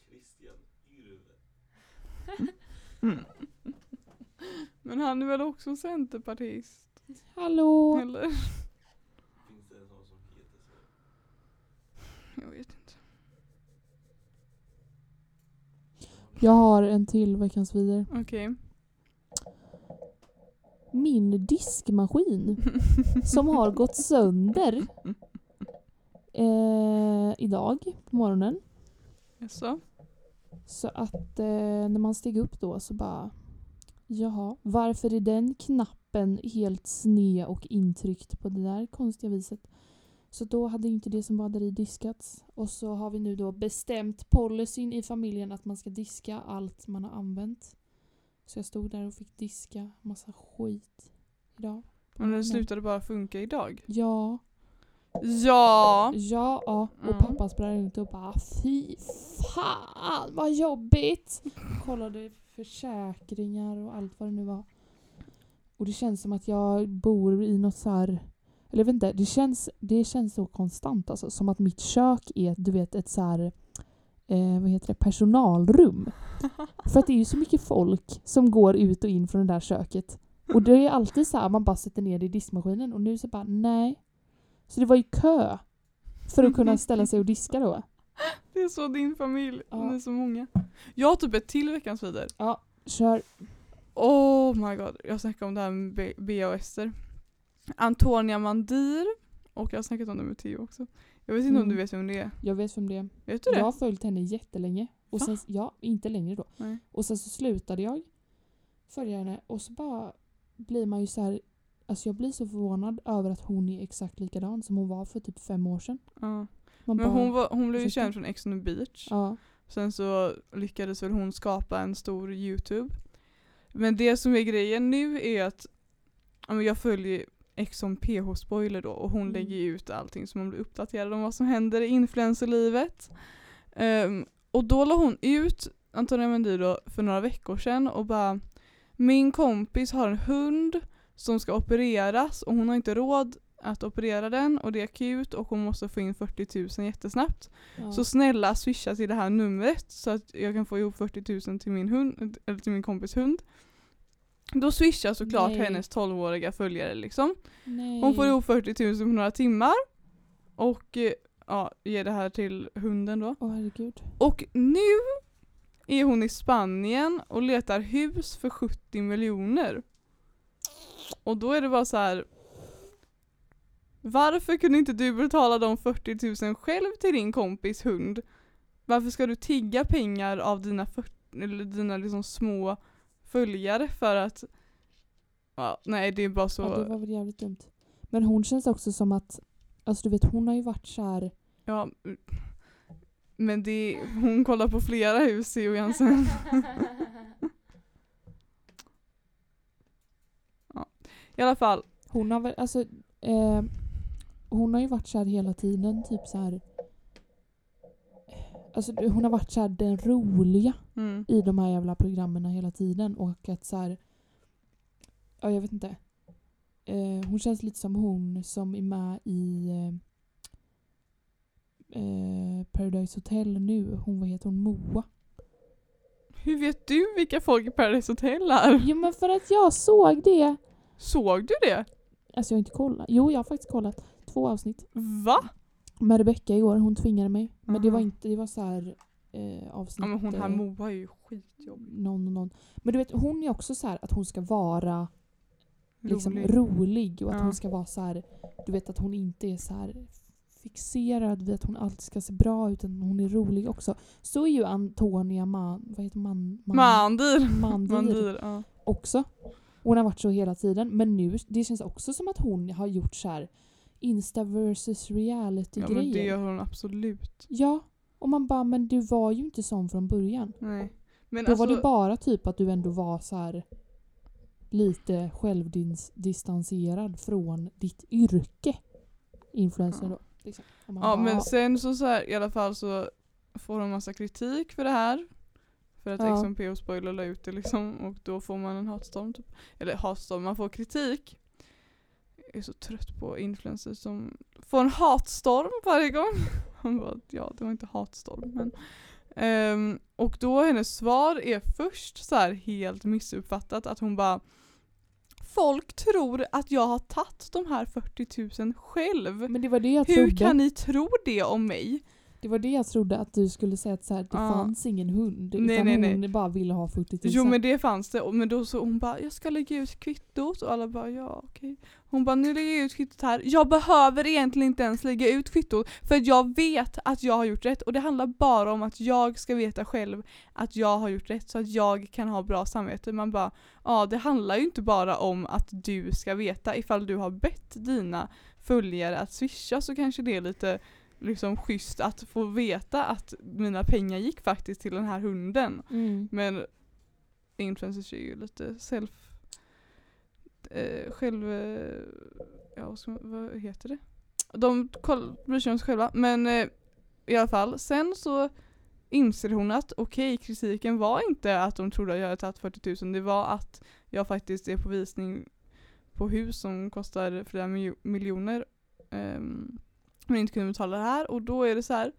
Christian Yrve. Men han är väl också centerpartist? hallå? Eller? Finns det en sån som heter så? Jag vet inte. Jag har en till veckans vidare. Okej. Min diskmaskin som har gått sönder eh, idag på morgonen. Jaså? Så att eh, när man steg upp då så bara Jaha, varför är den knappen helt sned och intryckt på det där konstiga viset? Så då hade inte det som var där i diskats. Och så har vi nu då bestämt policyn i familjen att man ska diska allt man har använt. Så jag stod där och fick diska massa skit idag. Men den slutade bara funka idag? Ja, Ja! ja, ja. Och Mm. pappa sprang ut och bara Fy fan vad jobbigt! Kollade försäkringar och allt vad det nu var. Och det känns som att jag bor i något så här eller jag vet inte, det känns, det känns så konstant alltså. Som att mitt kök är du vet ett så här eh, vad heter det, personalrum. För att det är ju så mycket folk som går ut och in från det där köket. Och det är alltid så här, man bara sätter ner det i diskmaskinen och nu så bara nej. Så det var ju kö för att kunna ställa sig och diska då. Det är så din familj, Ja. ni är så många. Jag har typ ett till veckans vidare. Ja, kör. Oh my god, jag snackade om det här med B- Bea och Ester. Antonia Mandir, och jag har snackat om det med Theo också. Jag vet inte om Mm. du vet vem det är. Jag vet vem det är. Vet du det? Jag har följt henne jättelänge. Och Va? sen, ja, inte längre då. Nej. Och sen så slutade jag följa henne och så bara blir man ju så här. Alltså jag blir så förvånad över att hon är exakt likadan som hon var för typ fem år sedan. Ja. Man Men bara, hon, var, hon blev ju känd från Ex on the beach. Ja. Sen så lyckades väl hon skapa en stor YouTube. Men det som är grejen nu är att jag följer Ex on PH Spoiler då och hon Mm. lägger ut allting så man blir uppdaterad om vad som händer i influencerlivet. Ehm, och då la hon ut Antonia Mendy då för några veckor sedan och bara Min kompis har en hund som ska opereras och hon har inte råd att operera den och det är akut och hon måste få in 40 000 jättesnabbt. ja. Så snälla swisha till det här numret så att jag kan få ihop 40 000 till min, hund, eller till min kompis hund. Då swishar såklart Nej. hennes 12-åriga följare liksom. Nej. Hon får ihop 40 000 på några timmar. Och eh, ja, ger det här till hunden då. Åh herregud. Och nu är hon i Spanien och letar hus för 70 miljoner. Och då är det bara så här. Varför kunde inte du betala de 40 000 själv till din kompis hund? Varför ska du tigga pengar av dina, 40, eller dina liksom små följare för att Ja, nej det är bara så. Ja, det var väl jävligt dumt. Men hon känns också som att, alltså du vet hon har ju varit så här. Ja, men det, hon kollar på flera hus i Jensen. ja. I alla fall, Hon har väl, alltså eh, hon har ju varit så här hela tiden, typ så här. Alltså hon har varit så här den roliga mm. i de här jävla programmen hela tiden och att så här. Ja, jag vet inte. Eh, hon känns lite som hon som är med i eh, eh, Paradise Hotel nu. Hon, vad heter hon? Moa. hur vet du vilka folk i Paradise Hotel är? Jo men för att jag såg det. Såg du det? Alltså jag har inte kollat. Jo jag har faktiskt kollat. Två avsnitt. Va? Med Rebecca igår, hon tvingade mig. Men det var Aha. inte, det var så här eh, avsnitt... Ja men hon här eh, Moa är ju skitjobbig. någon och någon. Men du vet, hon är också så här att hon ska vara liksom Rolig. och att Ja. hon ska vara så här, du vet att hon inte är så här fixerad vid att hon alltid ska se bra ut utan hon är rolig också. Så är ju Antonia Man, vad heter man? Mandir. Mandir Mandir, ja. också. Hon har varit så hela tiden men nu det känns också som att hon har gjort så här Insta versus reality ja men det gör hon absolut. Ja, och man bara men du var ju inte sån från början. Nej. Men Då alltså, var det bara typ att du ändå var så här lite självdistanserad från ditt yrke. Influencer Ja. då. Liksom. Ja bara, men sen så, så här, i alla fall så får hon massa kritik för det här. För att Ja. XMP och Spoiler la ut det liksom och då får man en hatstorm typ. Eller hatstorm, man får kritik. Är så trött på influencers som får en hatstorm varje gång. Han bara, ja det var inte hatstorm men. Ehm, och då hennes svar är först så här helt missuppfattat att hon bara Folk tror att jag har tagit de här 40 000 själv. Men det var det jag Hur trodde. kan ni tro det om mig? Det var det jag trodde att du skulle säga att så här, det Ja. fanns ingen hund. Nej, utan nej, nej. hon bara ville ha 40 000. Jo men det fanns det, men då så hon bara jag ska lägga ut kvittot och alla bara ja okej. Hon bara nu lägger jag ut kvittot här. Jag behöver egentligen inte ens lägga ut kvittot för jag vet att jag har gjort rätt och det handlar bara om att jag ska veta själv att jag har gjort rätt så att jag kan ha bra samvete. Man bara ja det handlar ju inte bara om att du ska veta ifall du har bett dina följare att swisha så kanske det är lite liksom schysst att få veta att mina pengar gick faktiskt till den här hunden. Mm. Men influencers är ju lite self... Eh, själv... Eh, ja, vad, heter det? De bryr sig om sig själva. Men eh, i alla fall, sen så inser hon att okej, kritiken var inte att de trodde att jag hade tagit 40 000. Det var att jag faktiskt är på visning på hus som kostar flera miljo- miljoner. ehm, men inte kunde betala det här. Och då är det så här.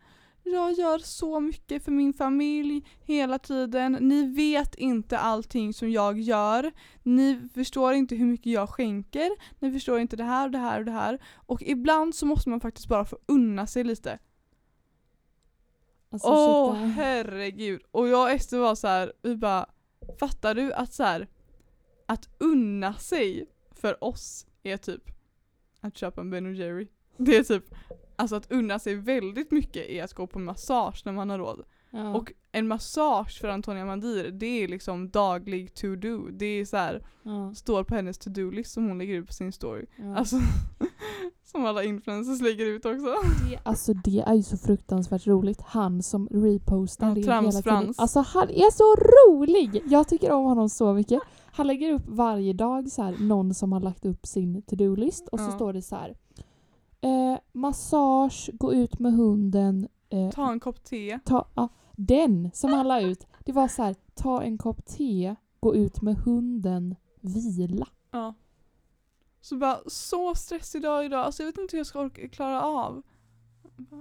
Jag gör så mycket för min familj hela tiden. Ni vet inte allting som jag gör. Ni förstår inte hur mycket jag skänker. Ni förstår inte det här och det här och det här. Och ibland så måste man faktiskt bara få unna sig lite. Alltså, Åh ursäkta. herregud. Och jag och Ester var så här, vi bara Fattar du att så här, Att unna sig för oss är typ Att köpa en Ben Jerry. Det är typ Alltså att unna sig väldigt mycket är att gå på massage när man har råd. Ja. Och en massage för Antonia Mandir, det är liksom daglig to do. Det är så här, ja. står på hennes to-do-list som hon lägger ut på sin story. Ja. Alltså, som alla influencers lägger ut också. Det, alltså det är ju så fruktansvärt roligt. Han som repostar Ja, det hela tiden. Trams-Frans. Alltså han är så rolig! Jag tycker om honom så mycket. Han lägger upp varje dag så här, någon som har lagt upp sin to-do-list och så står det så här. Eh, massage, gå ut med hunden. Eh, Ta en kopp te. ta, ah, den som han la ut. Det var så här, ta en kopp te, gå ut med hunden, vila. Ja. Så bara, så stressig dag idag. Alltså jag vet inte hur jag ska orka, klara av.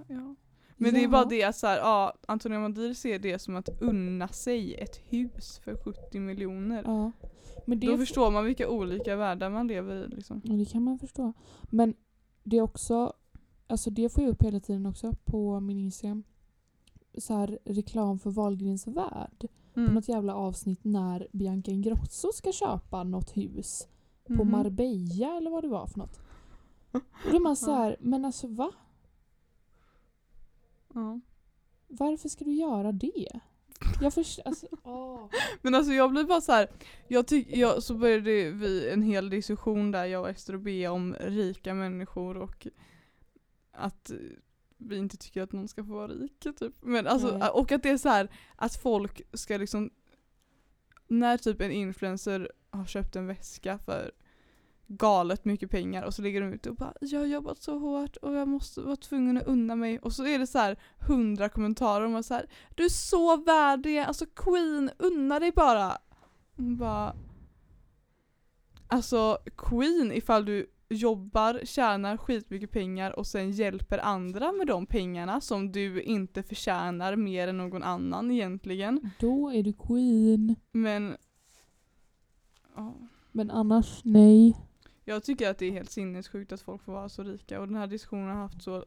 Ja. Men det är bara Ja. det att så här, ja, Antonia Mandir ser det som att unna sig ett hus för 70 miljoner. Ja. Men Då förstår man vilka olika världar man lever i liksom. Ja, det kan man förstå. Men det är också, alltså det får jag upp hela tiden också på min Instagram. Så här reklam för Wahlgrens värld. På Mm. något jävla avsnitt när Bianca Ingrosso ska köpa något hus. På Mhm. Marbella eller vad det var för något. Och då är man så här, men alltså va? Ja. Varför ska du göra det? Jag förstår, alltså, åh. Men alltså jag blir bara så här, jag tycker, jag, så började vi en hel diskussion där jag och Ester och Bea om rika människor och att vi inte tycker att någon ska få vara rik typ. Men alltså, Nej. och att det är så här att folk ska liksom, när typ en influencer har köpt en väska för galet mycket pengar och så ligger de ute och bara jag har jobbat så hårt och jag måste vara tvungen att unna mig och så är det så här hundra kommentarer om så här du är så värd det, alltså Queen, unna dig bara. Bara Alltså Queen ifall du jobbar, tjänar skitmycket pengar och sen hjälper andra med de pengarna som du inte förtjänar mer än någon annan egentligen. Då är du queen. Men ja. Men annars, nej. Jag tycker att det är helt sinnessjukt att folk får vara så rika och den här diskussionen har haft så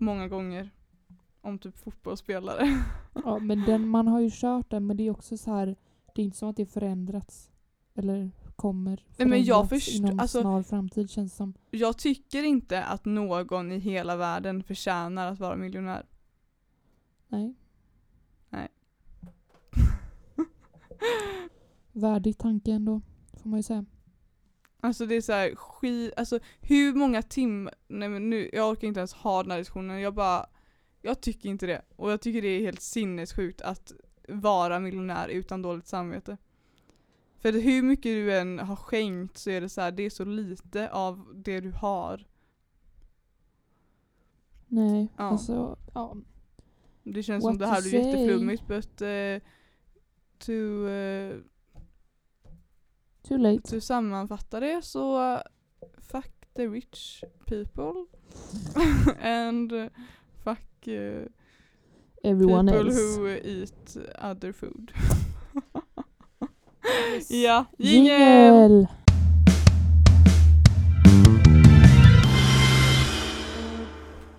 många gånger om typ fotbollsspelare. Ja, men den, man har ju kört den men det är också så här. Det är inte som att det förändrats. Eller kommer Nej, men jag förändras först- inom alltså- snar framtid känns som. Jag tycker inte att någon i hela världen förtjänar att vara miljonär. Nej. Nej. Värdig tanke ändå, får man ju säga. Alltså det är så här skit, alltså hur många timmar, nej men nu, jag orkar inte ens ha den här diskussionen, jag bara, jag tycker inte det. Och jag tycker det är helt sinnessjukt att vara miljonär utan dåligt samvete. För hur mycket du än har skänkt så är det så här, det är så lite av det du har. Nej, Ja. alltså ja. Det känns What som det här blir jätteflummigt but uh, to, eh, Too late. to sammanfatta det så fuck the rich people and fuck uh, Everyone people else. who eat other food. Yes. ja! Jingel!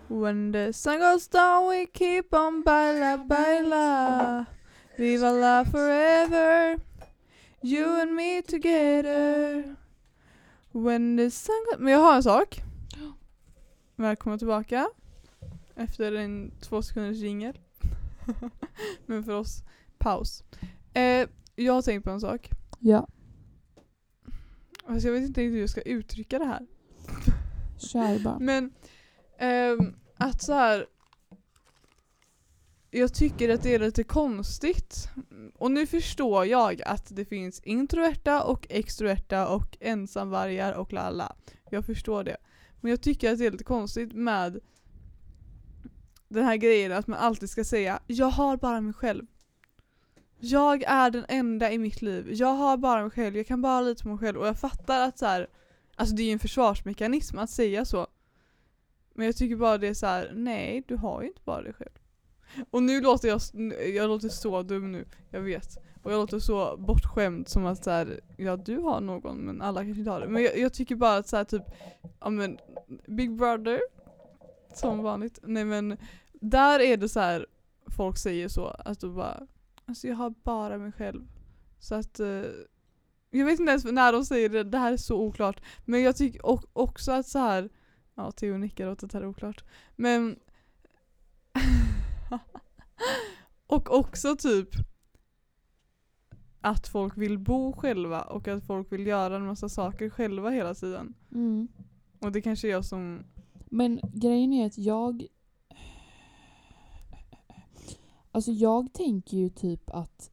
When the sun goes down we keep on baila baila Viva la forever You and me together When the sun goes... Men jag har en sak. Välkomna tillbaka. Efter en två sekunders jingel. Men för oss, paus. Eh, jag har tänkt på en sak. Ja, Alltså jag vet inte riktigt hur jag ska uttrycka det här. kör bara. Men ehm, att så här. Jag tycker att det är lite konstigt. Och nu förstår jag att det finns introverta och extroverta och ensamvargar och lalla. Jag förstår det. Men jag tycker att det är lite konstigt med den här grejen att man alltid ska säga jag har bara mig själv. Jag är den enda i mitt liv. Jag har bara mig själv. Jag kan bara lita på mig själv. Och jag fattar att så här, alltså det är ju en försvarsmekanism att säga så. Men jag tycker bara det är så här: nej du har ju inte bara dig själv. Och nu låter jag, jag låter så dum nu, jag vet. Och jag låter så bortskämd som att så här, ja du har någon men alla kanske inte har det. Men jag, jag tycker bara att så här, typ, ja men Big Brother, som vanligt. Nej men där är det så här folk säger så, att de bara, alltså jag har bara mig själv. Så att eh, jag vet inte ens när de säger det, det här är så oklart. Men jag tycker också att så här Ja, Theo nickar åt att det här är oklart. Men... och också typ att folk vill bo själva och att folk vill göra en massa saker själva hela tiden. Mm. Och det kanske är jag som... Men grejen är att jag... Alltså jag tänker ju typ att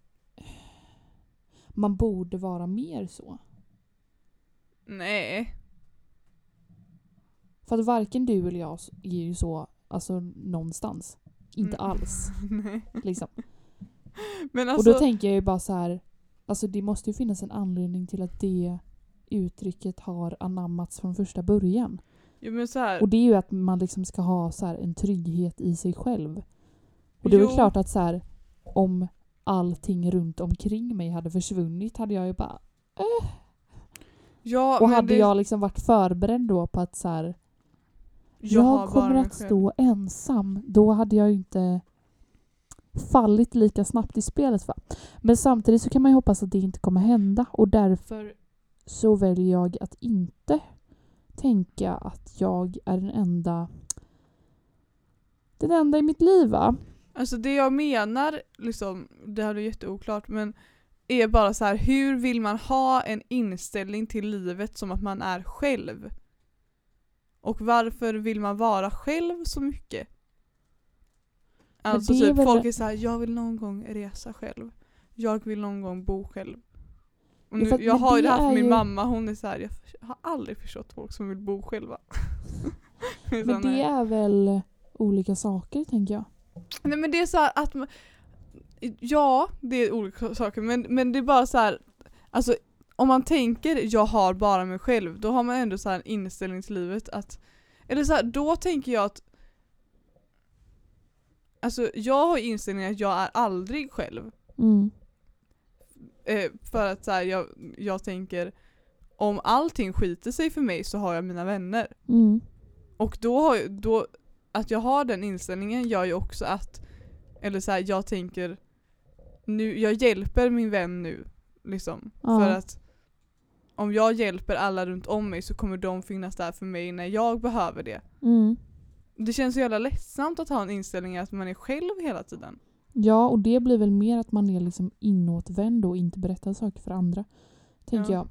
man borde vara mer så. Nej. För att varken du eller jag är ju så alltså någonstans. Inte Mm. alls. Nej. Liksom. Men Och alltså... då tänker jag ju bara så här. Alltså det måste ju finnas en anledning till att det uttrycket har anammats från första början. jo, Och det är ju att man liksom ska ha så här en trygghet i sig själv. Och det är väl klart att så här, om allting runt omkring mig hade försvunnit hade jag ju bara... ja, Och hade det, jag liksom varit förberedd då på att så här, jag jag, kommer att stå ensam, då hade jag ju inte fallit lika snabbt i spelet. Va? Men samtidigt så kan man ju hoppas att det inte kommer hända och därför så väljer jag att inte tänka att jag är den enda den enda i mitt liv va? Alltså det jag menar, liksom, det här är jätteoklart men är bara så här: hur vill man ha en inställning till livet som att man är själv? Och varför vill man vara själv så mycket? Alltså det är typ väl- folk är såhär, jag vill någon gång resa själv. Jag vill någon gång bo själv. Och nu, jag har ju det här för min ju- mamma, hon är så här, jag har aldrig förstått folk som vill bo själva. Men det nej. är väl olika saker tänker jag. Nej men det är så här att man, Ja, det är olika saker men, men det är bara så här. Alltså om man tänker jag har bara mig själv, då har man ändå så här inställning till livet att Eller så här, då tänker jag att Alltså jag har inställningen att jag är aldrig själv. Mm. Eh, för att så här, jag, jag tänker om allting skiter sig för mig så har jag mina vänner. Mm. Och då, har, då att jag har den inställningen gör ju också att, eller så här, jag tänker, nu, jag hjälper min vän nu. Liksom. Ja. För att om jag hjälper alla runt om mig så kommer de finnas där för mig när jag behöver det. Mm. Det känns så jävla ledsamt att ha en inställning att man är själv hela tiden. Ja, och det blir väl mer att man är liksom inåtvänd och inte berättar saker för andra. Tänker Ja. jag.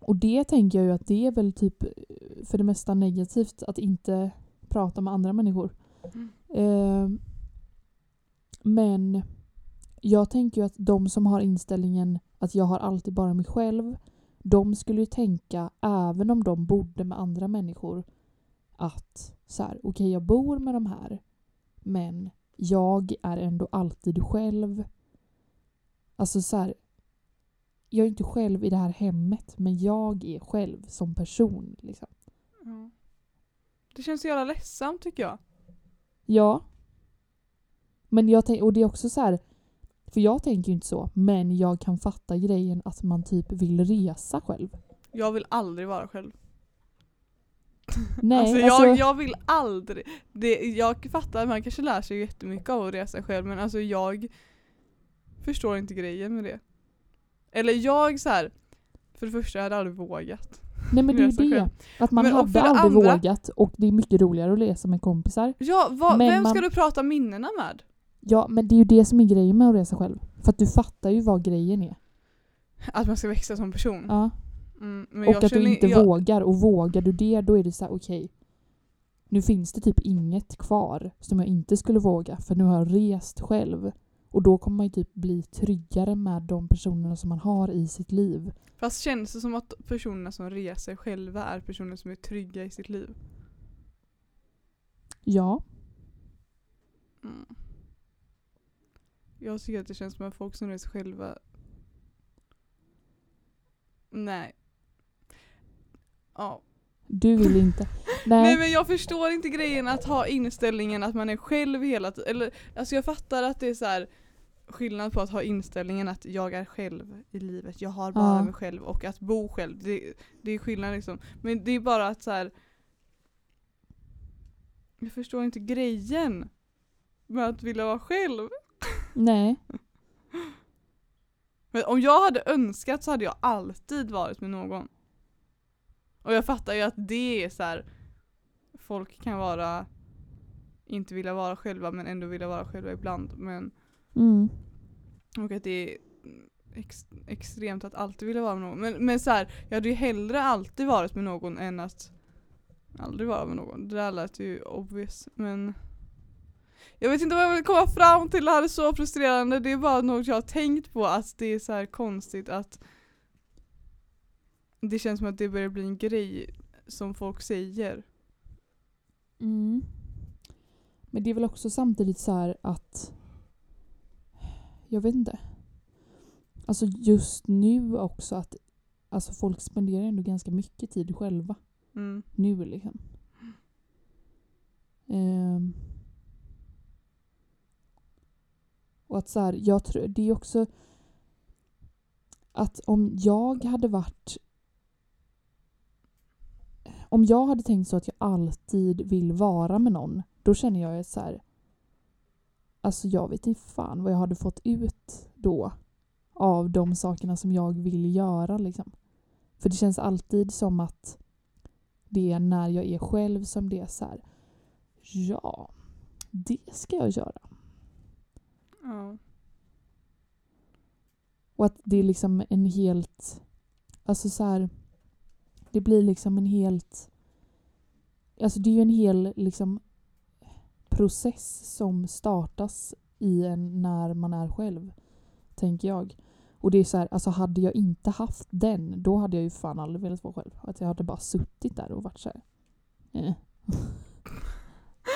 Och det tänker jag ju att det är väl typ för det mesta negativt att inte prata med andra människor. Mm. Eh, men jag tänker ju att de som har inställningen att jag har alltid bara mig själv, de skulle ju tänka, även om de bodde med andra människor, att så här, okej jag bor med de här, men jag är ändå alltid själv. Alltså så här, jag är inte själv i det här hemmet, men jag är själv som person. Liksom. Ja. Det känns så jävla ledsamt tycker jag. Ja. Men jag tänk, och det är också så här, för jag tänker ju inte så, men jag kan fatta grejen att man typ vill resa själv. Jag vill aldrig vara själv. Nej, alltså, alltså, jag, jag vill aldrig. Det, jag fattar att man kanske lär sig jättemycket av att resa själv men alltså jag förstår inte grejen med det. Eller jag så här. för det första jag hade aldrig vågat. nej men det är ju det. själv. Att man Men hade aldrig andra- vågat och det är mycket roligare att resa med kompisar. Ja, Men vem ska man- du prata minnena med? Ja, men det är ju det som är grejen med att resa själv. För att du fattar ju vad grejen är. Att man ska växa som person. Ja. Mm, Och att du inte jag, vågar. Och vågar du det, då är det så här: okej. nu finns det typ inget kvar som jag inte skulle våga. För nu har jag rest själv. Och då kommer man ju typ bli tryggare med de personerna som man har i sitt liv. Fast känns det som att personerna som reser själva är personer som är trygga i sitt liv? Ja. Mm. Jag tycker att det känns som att folk som reser själva Nej. Ja. Du vill inte. Nej. Nej. men jag förstår inte grejen att ha inställningen att man är själv hela tiden. Eller, alltså jag fattar att det är så här skillnad på att ha inställningen att jag är själv i livet, jag har bara Ja. mig själv och att bo själv. Det, det är skillnad liksom. Men det är bara att så här. Jag förstår inte grejen med att vilja vara själv. Nej. Men om jag hade önskat så hade jag alltid varit med någon. Och jag fattar ju att det är så här. Folk kan vara inte vilja vara själva men ändå vilja vara själva ibland. Men, Mm. och att det är ex, extremt att alltid vilja vara med någon. Men, men så här, jag hade ju hellre alltid varit med någon än att aldrig vara med någon. Det där lät ju obvious men jag vet inte vad jag vill komma fram till, det här är så frustrerande. Det är bara något jag har tänkt på att det är så här konstigt att det känns som att det börjar bli en grej som folk säger. Mm. Men det är väl också samtidigt så här att... Jag vet inte. Alltså just nu också att alltså folk spenderar ändå ganska mycket tid själva. Mm. Nu liksom. Ehm. Och att så här, jag tror, det är också att om jag hade varit om jag hade tänkt så att jag alltid vill vara med någon, då känner jag ju så här. Alltså jag vet inte fan vad jag hade fått ut då av de sakerna som jag vill göra liksom. För det känns alltid som att det är när jag är själv som det är så här. Ja, det ska jag göra. Ja. Och att det är liksom en helt... Alltså så här... Det blir liksom en helt... Alltså det är ju en hel liksom process som startas i en när man är själv. Tänker jag. Och det är så här, alltså hade jag inte haft den, då hade jag ju fan aldrig velat vara själv. Att jag hade bara suttit där och varit så här. Eh.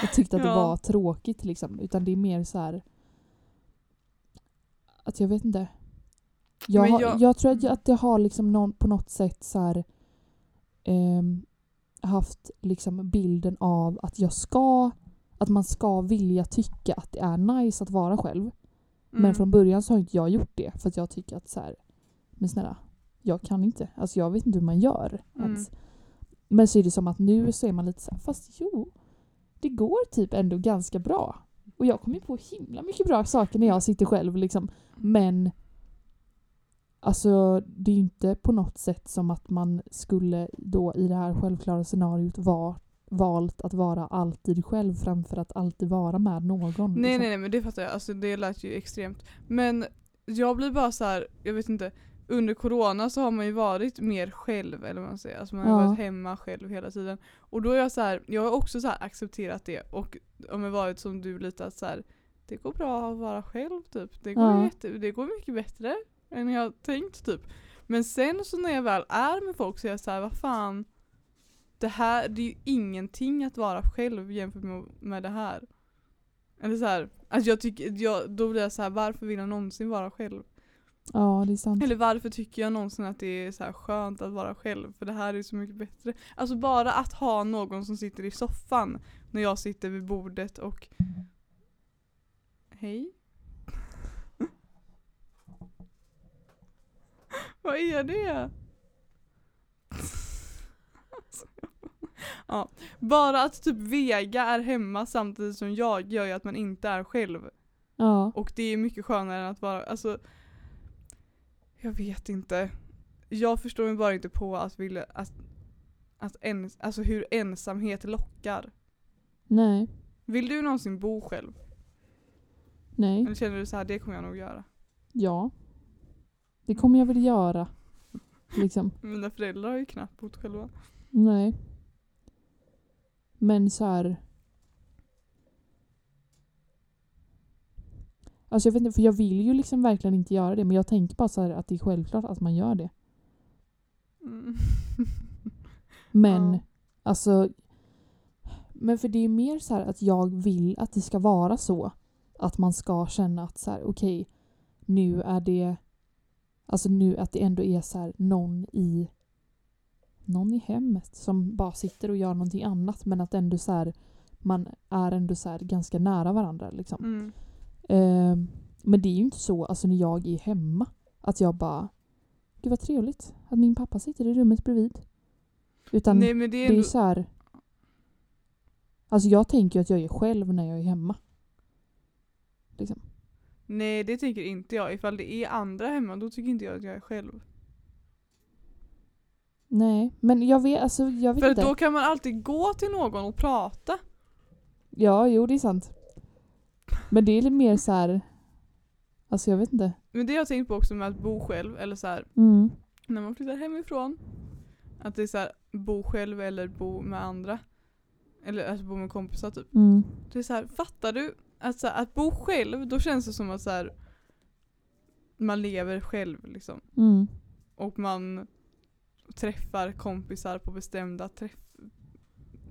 Jag tyckte att det Ja. var tråkigt liksom. Utan det är mer så här. Att jag vet inte. Jag, Men har, jag- jag tror att jag, att jag har liksom någon, på något sätt så här, ehm, haft liksom bilden av att jag ska att man ska vilja tycka att det är nice att vara själv. Men Mm. från början så har inte jag gjort det för att jag tycker att så här, men snälla, jag kan inte. Alltså jag vet inte hur man gör Mm. ens. Men så är det som att nu så är man lite så här, fast jo, det går typ ändå ganska bra. Och jag kommer på himla mycket bra saker när jag sitter själv liksom. Men alltså det är ju inte på något sätt som att man skulle då i det här självklara scenariot vara valt att vara alltid själv framför att alltid vara med någon. Liksom. Nej liksom. nej nej men det fattar jag, alltså det lät ju extremt. Men jag blir bara så här, jag vet inte, under corona så har man ju varit mer själv eller vad man säger. Alltså man har Ja. varit hemma själv hela tiden. Och då är jag så här, jag har också så accepterat det och om varit som du lite att så här, det går bra att vara själv typ. Det går, Ja. jätte, det går mycket bättre än jag tänkt typ. Men sen så när jag väl är med folk så är jag så här, vad fan. Det här, det är ju ingenting att vara själv jämfört med, med det här. Eller så här, alltså jag tycker, jag, då blir jag så här, varför vill jag någonsin vara själv? Ja, det är sant. Eller varför tycker jag någonsin att det är så här skönt att vara själv? För det här är så mycket bättre. Alltså bara att ha någon som sitter i soffan när jag sitter vid bordet och Hej? Vad är det? ja. Bara att typ Vega är hemma samtidigt som jag gör ju att man inte är själv. Ja. Och det är mycket skönare än att vara, alltså Jag vet inte. Jag förstår mig bara inte på att vilja, att, att ens, alltså hur ensamhet lockar. Nej. Vill du någonsin bo själv? Nej. Eller känner du så här, det kommer jag nog göra? Ja. Det kommer jag väl göra. Liksom. Mina föräldrar har ju knappt bott själva. Nej. Men så här. Alltså jag vet inte, för jag vill ju liksom verkligen inte göra det men jag tänker bara så här att det är självklart att man gör det. Mm. Men Ja. alltså Men för det är mer så här att jag vill att det ska vara så. Att man ska känna att så här okej nu är det Alltså nu att det ändå är så här någon i någon i hemmet som bara sitter och gör någonting annat men att ändå så här man är ändå så här ganska nära varandra liksom. Mm. Ehm, men det är ju inte så alltså när jag är hemma att jag bara Gud vad trevligt att min pappa sitter i rummet bredvid. Utan Nej men det är det är ändå, så här. Alltså jag tänker att jag är själv när jag är hemma. Liksom. nej det tycker inte jag. Ifall det är andra hemma då tycker inte jag att jag är själv. Nej, men jag vet, alltså jag vet För inte. då kan man alltid gå till någon och prata. Ja, jo det är sant. Men det är lite mer så här. Alltså jag vet inte. Men det har jag tänkt på också med att bo själv, eller så här, Mm. när man flyttar hemifrån. Att det är så här, bo själv eller bo med andra. Eller alltså bo med kompisar typ. Mm. Det är så här, fattar du? Att, så här, att bo själv, då känns det som att så här, man lever själv liksom. Mm. Och man träffar kompisar på bestämda träff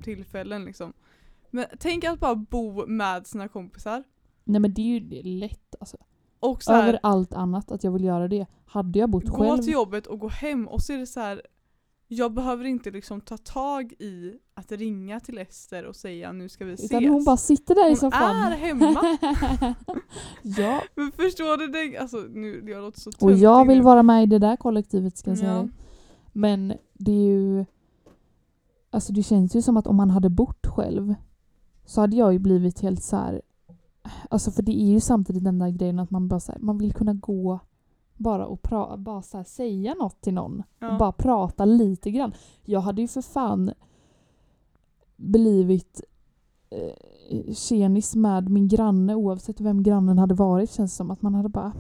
tillfällen liksom. Men tänk att bara bo med sina kompisar. Nej men det är ju lätt alltså. Och så här, Över allt annat att jag vill göra det. Hade jag bott gå själv. till jobbet och gå hem och så är det så här. Jag behöver inte liksom ta tag i att ringa till Ester och säga nu ska vi ses. Utan hon bara sitter där i Hon soffan. är hemma. ja. Men förstår du det? Alltså nu, jag låter så Och jag vill nu. vara med i det där kollektivet ska jag säga. Ja. Men det är ju... Alltså det känns ju som att om man hade bott själv så hade jag ju blivit helt så här. Alltså för det är ju samtidigt den där grejen att man bara så här, man vill kunna gå bara och pra, bara så här, säga något till någon. Ja. Bara prata lite grann. Jag hade ju för fan blivit eh, tjenis med min granne oavsett vem grannen hade varit. Känns det som att man hade bara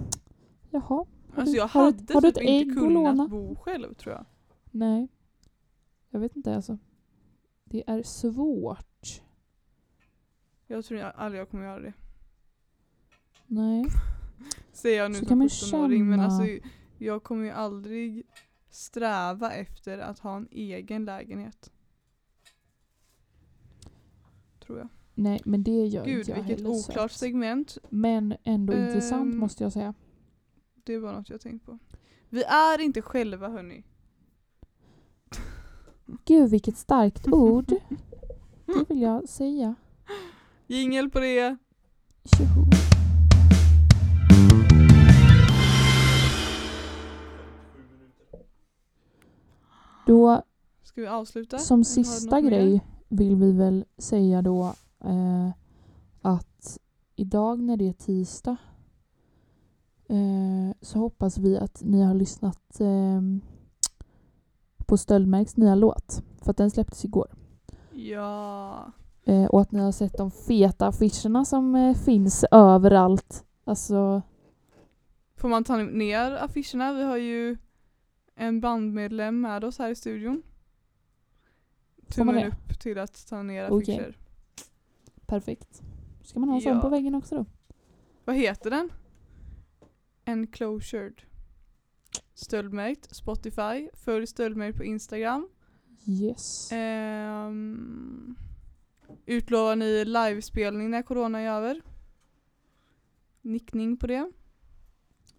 Jaha, Alltså jag Har du- hade har du typ ett inte ägg att kunnat bo själv tror jag. Nej. Jag vet inte alltså. Det är svårt. Jag tror jag aldrig jag kommer göra det. Nej. Säger jag nu Så som man 17-åring men alltså jag kommer ju aldrig sträva efter att ha en egen lägenhet. Tror jag. Nej, men det gör Gud inte jag vilket heller. oklart att- segment. Men ändå intressant Ehm, måste jag säga. Det var något jag tänkt på. Vi är inte själva hörni. Gud vilket starkt ord. Det vill jag säga. Jingel på det. Tjoho. Då Ska vi avsluta? som Eller har du sista något mer? grej vill vi väl säga då eh, att idag när det är tisdag eh, så hoppas vi att ni har lyssnat eh, på Stöldmärks nya låt. För att den släpptes igår. Ja. Eh, och att ni har sett de feta affischerna som eh, finns överallt. Alltså, Får man ta ner affischerna? Vi har ju en bandmedlem med oss här i studion. Tummen upp till att ta ner affischer. perfekt. Ska man ha en sån Ja. på väggen också då? Vad heter den? Enclosured. Stöldmärkt, Spotify. Följ Stöldmärkt på Instagram. Yes. Ehm, utlovar ni livespelning när corona är över? Nickning på det.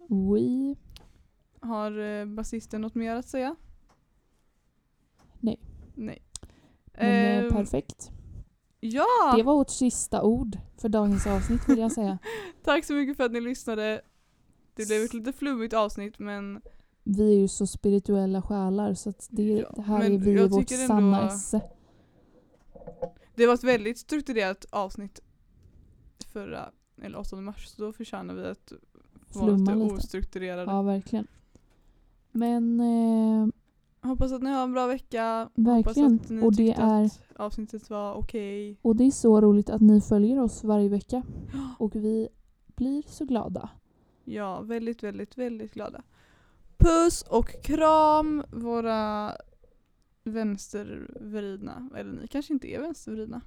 We. Har eh, basisten något mer att säga? Nej. Nej. Men eh, Ehm, perfekt. Ja! Det var vårt sista ord för dagens avsnitt vill jag säga. Tack så mycket för att ni lyssnade. Det blev ett lite flummigt avsnitt men Vi är ju så spirituella själar så att det, Ja, här är vi i vårt sanna esse. Det var ett väldigt strukturerat avsnitt förra, eller 8 mars, så då förtjänar vi att vara lite lite. ostrukturerade. Ja, verkligen. Men eh, Hoppas att ni har en bra vecka. Verkligen. Hoppas att ni Och det är- att avsnittet var okej. och det är så roligt att ni följer oss varje vecka. Och vi blir så glada. Ja, väldigt, väldigt, väldigt glada. Puss och kram våra vänstervridna. Eller ni kanske inte är vänstervridna.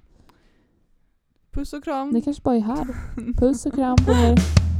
Puss och kram. Ni kanske bara är här. Puss och kram på er.